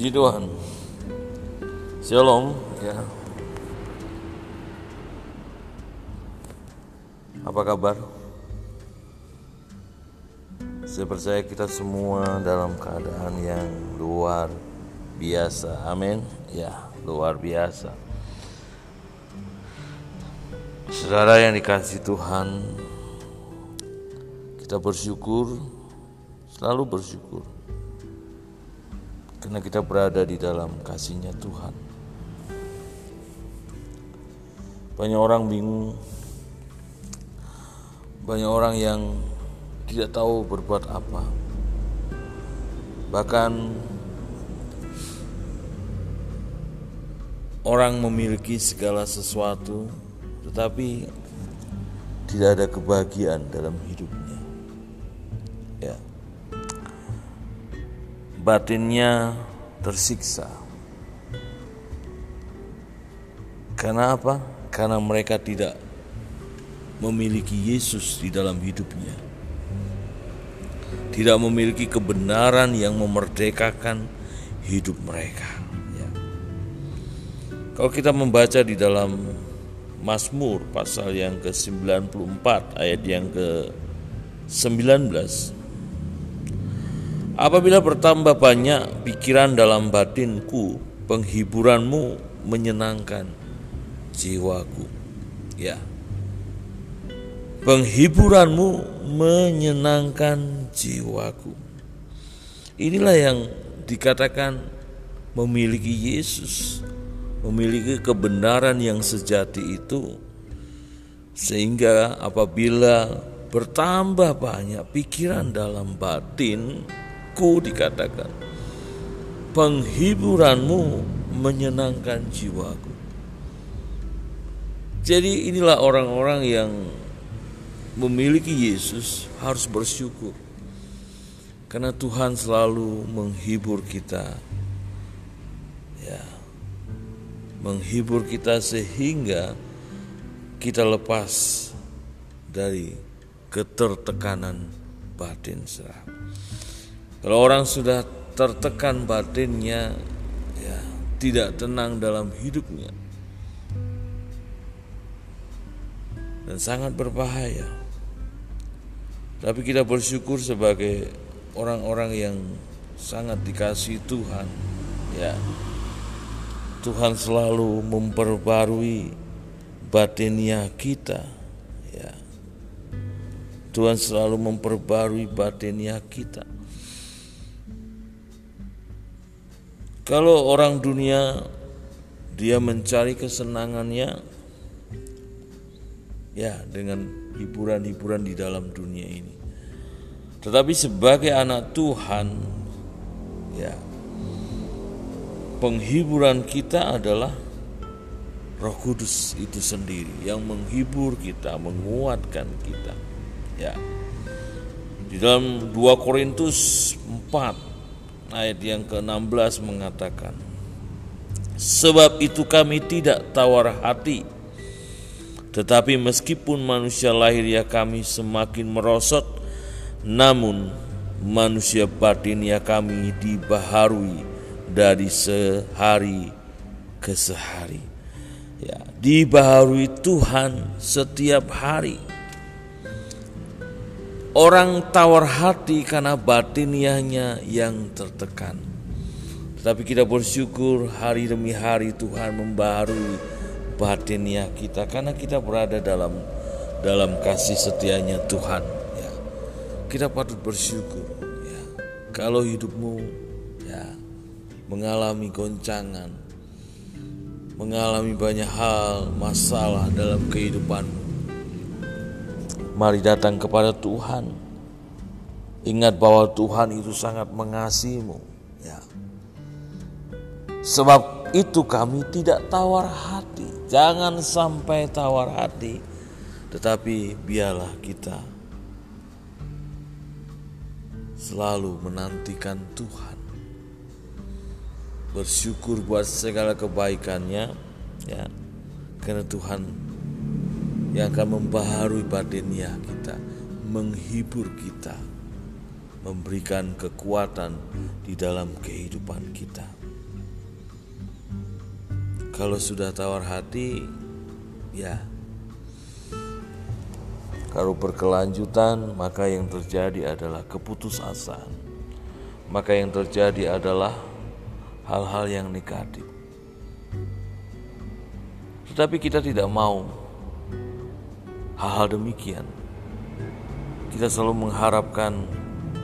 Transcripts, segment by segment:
Puji Tuhan. Shalom ya. Apa kabar? Saya percaya kita semua dalam keadaan yang luar biasa. Amin. Ya, luar biasa. Saudara yang dikasih Tuhan, kita bersyukur, selalu bersyukur karena kita berada di dalam kasihnya Tuhan. Banyak orang bingung, banyak orang yang tidak tahu berbuat apa. Bahkan orang memiliki segala sesuatu, tetapi tidak ada kebahagiaan dalam hidupnya. Batinnya tersiksa. Karena apa? Karena mereka tidak memiliki Yesus di dalam hidupnya. Tidak memiliki kebenaran yang memerdekakan hidup mereka. Ya. Kalau kita membaca di dalam Mazmur pasal yang ke-94 ayat yang ke-19 Apabila bertambah banyak pikiran dalam batinku, penghiburanmu menyenangkan jiwaku. Ya. Penghiburanmu menyenangkan jiwaku. Inilah yang dikatakan memiliki Yesus, memiliki kebenaran yang sejati itu. Sehingga apabila bertambah banyak pikiran dalam batin, Ku dikatakan penghiburanmu menyenangkan jiwaku. Jadi inilah orang-orang yang memiliki Yesus harus bersyukur. Karena Tuhan selalu menghibur kita. Ya. Menghibur kita sehingga kita lepas dari ketertekanan batin serah. Kalau orang sudah tertekan batinnya, ya tidak tenang dalam hidupnya, dan sangat berbahaya. Tapi kita bersyukur sebagai orang-orang yang sangat dikasih Tuhan, ya. Tuhan selalu memperbarui batinnya kita, ya. Tuhan selalu memperbarui batinnya kita. Kalau orang dunia dia mencari kesenangannya ya dengan hiburan-hiburan di dalam dunia ini. Tetapi sebagai anak Tuhan ya penghiburan kita adalah Roh Kudus itu sendiri yang menghibur kita, menguatkan kita. Ya. Di dalam 2 Korintus 4 ayat yang ke-16 mengatakan Sebab itu kami tidak tawar hati Tetapi meskipun manusia lahir ya kami semakin merosot. Namun manusia batin ya kami dibaharui dari sehari ke sehari. Ya, Dibaharui Tuhan setiap hari Orang tawar hati karena batiniahnya yang tertekan. Tetapi kita bersyukur hari demi hari Tuhan membaharui batiniah kita karena kita berada dalam dalam kasih setianya Tuhan. Ya. Kita patut bersyukur. Ya. Kalau hidupmu ya mengalami goncangan, mengalami banyak hal masalah dalam kehidupanmu Mari datang kepada Tuhan. Ingat bahwa Tuhan itu sangat mengasihimu. Ya. Sebab itu kami tidak tawar hati. Jangan sampai tawar hati. Tetapi biarlah kita selalu menantikan Tuhan. Bersyukur buat segala kebaikannya ya. Karena Tuhan yang akan membaharui batinnya kita, menghibur kita, memberikan kekuatan di dalam kehidupan kita. kalau sudah tawar hati, ya kalau berkelanjutan, maka yang terjadi adalah keputusasaan. Maka yang terjadi adalah hal-hal yang negatif. Tetapi kita tidak mau hal-hal demikian. Kita selalu mengharapkan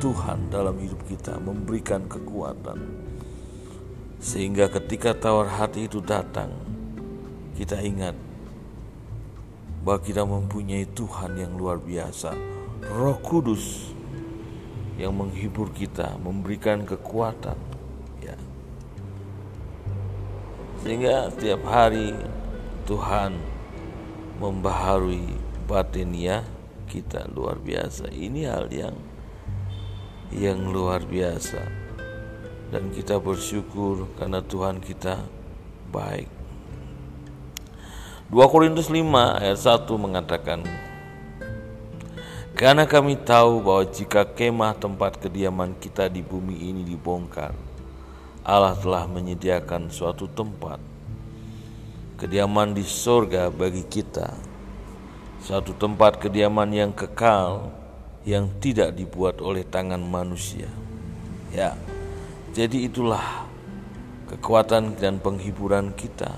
Tuhan dalam hidup kita memberikan kekuatan. Sehingga ketika tawar hati itu datang, kita ingat bahwa kita mempunyai Tuhan yang luar biasa, Roh Kudus yang menghibur kita, memberikan kekuatan, ya. Sehingga setiap hari Tuhan membaharui batinia kita luar biasa. Ini hal yang yang luar biasa. Dan kita bersyukur karena Tuhan kita baik. 2 Korintus 5 ayat 1 mengatakan Karena kami tahu bahwa jika kemah tempat kediaman kita di bumi ini dibongkar Allah telah menyediakan suatu tempat Kediaman di sorga bagi kita Suatu tempat kediaman yang kekal Yang tidak dibuat oleh tangan manusia Ya, jadi itulah kekuatan dan penghiburan kita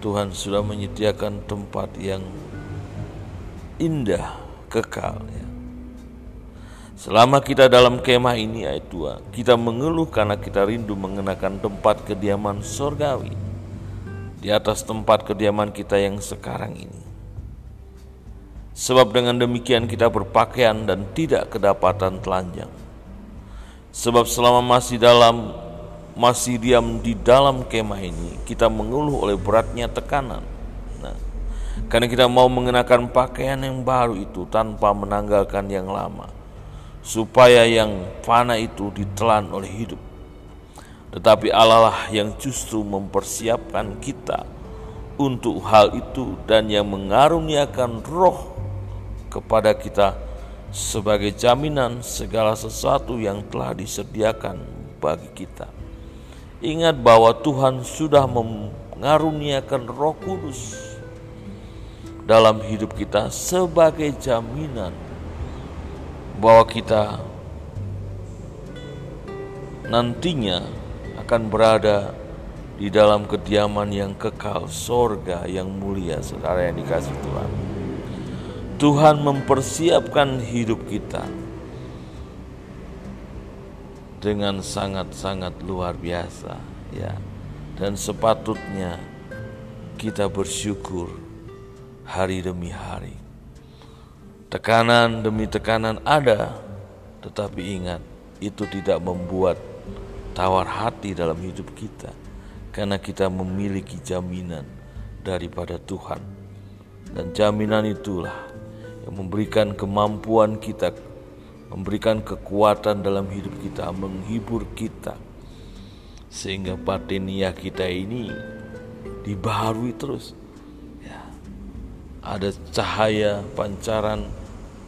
Tuhan sudah menyediakan tempat yang indah, kekal. Ya. Selama kita dalam kemah ini ayat 2, kita mengeluh karena kita rindu mengenakan tempat kediaman sorgawi di atas tempat kediaman kita yang sekarang ini. Sebab dengan demikian kita berpakaian dan tidak kedapatan telanjang. Sebab selama masih dalam masih diam di dalam kemah ini, kita mengeluh oleh beratnya tekanan. Nah, karena kita mau mengenakan pakaian yang baru itu tanpa menanggalkan yang lama, supaya yang fana itu ditelan oleh hidup. Tetapi Allah lah yang justru mempersiapkan kita untuk hal itu dan yang mengaruniakan roh kepada kita sebagai jaminan segala sesuatu yang telah disediakan bagi kita. Ingat bahwa Tuhan sudah mengaruniakan Roh Kudus dalam hidup kita sebagai jaminan bahwa kita nantinya akan berada di dalam kediaman yang kekal, sorga yang mulia, saudara yang dikasih Tuhan. Tuhan mempersiapkan hidup kita dengan sangat-sangat luar biasa ya. Dan sepatutnya kita bersyukur hari demi hari. Tekanan demi tekanan ada tetapi ingat itu tidak membuat tawar hati dalam hidup kita. Karena kita memiliki jaminan daripada Tuhan. Dan jaminan itulah yang memberikan kemampuan kita memberikan kekuatan dalam hidup kita, menghibur kita, sehingga batiniah kita ini dibaharui terus. Ya. Ada cahaya pancaran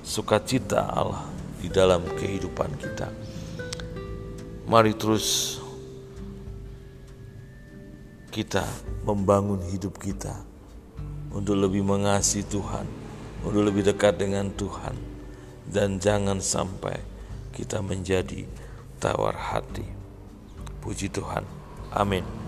sukacita Allah di dalam kehidupan kita. Mari terus kita membangun hidup kita untuk lebih mengasihi Tuhan, untuk lebih dekat dengan Tuhan dan jangan sampai kita menjadi tawar hati. Puji Tuhan. Amin.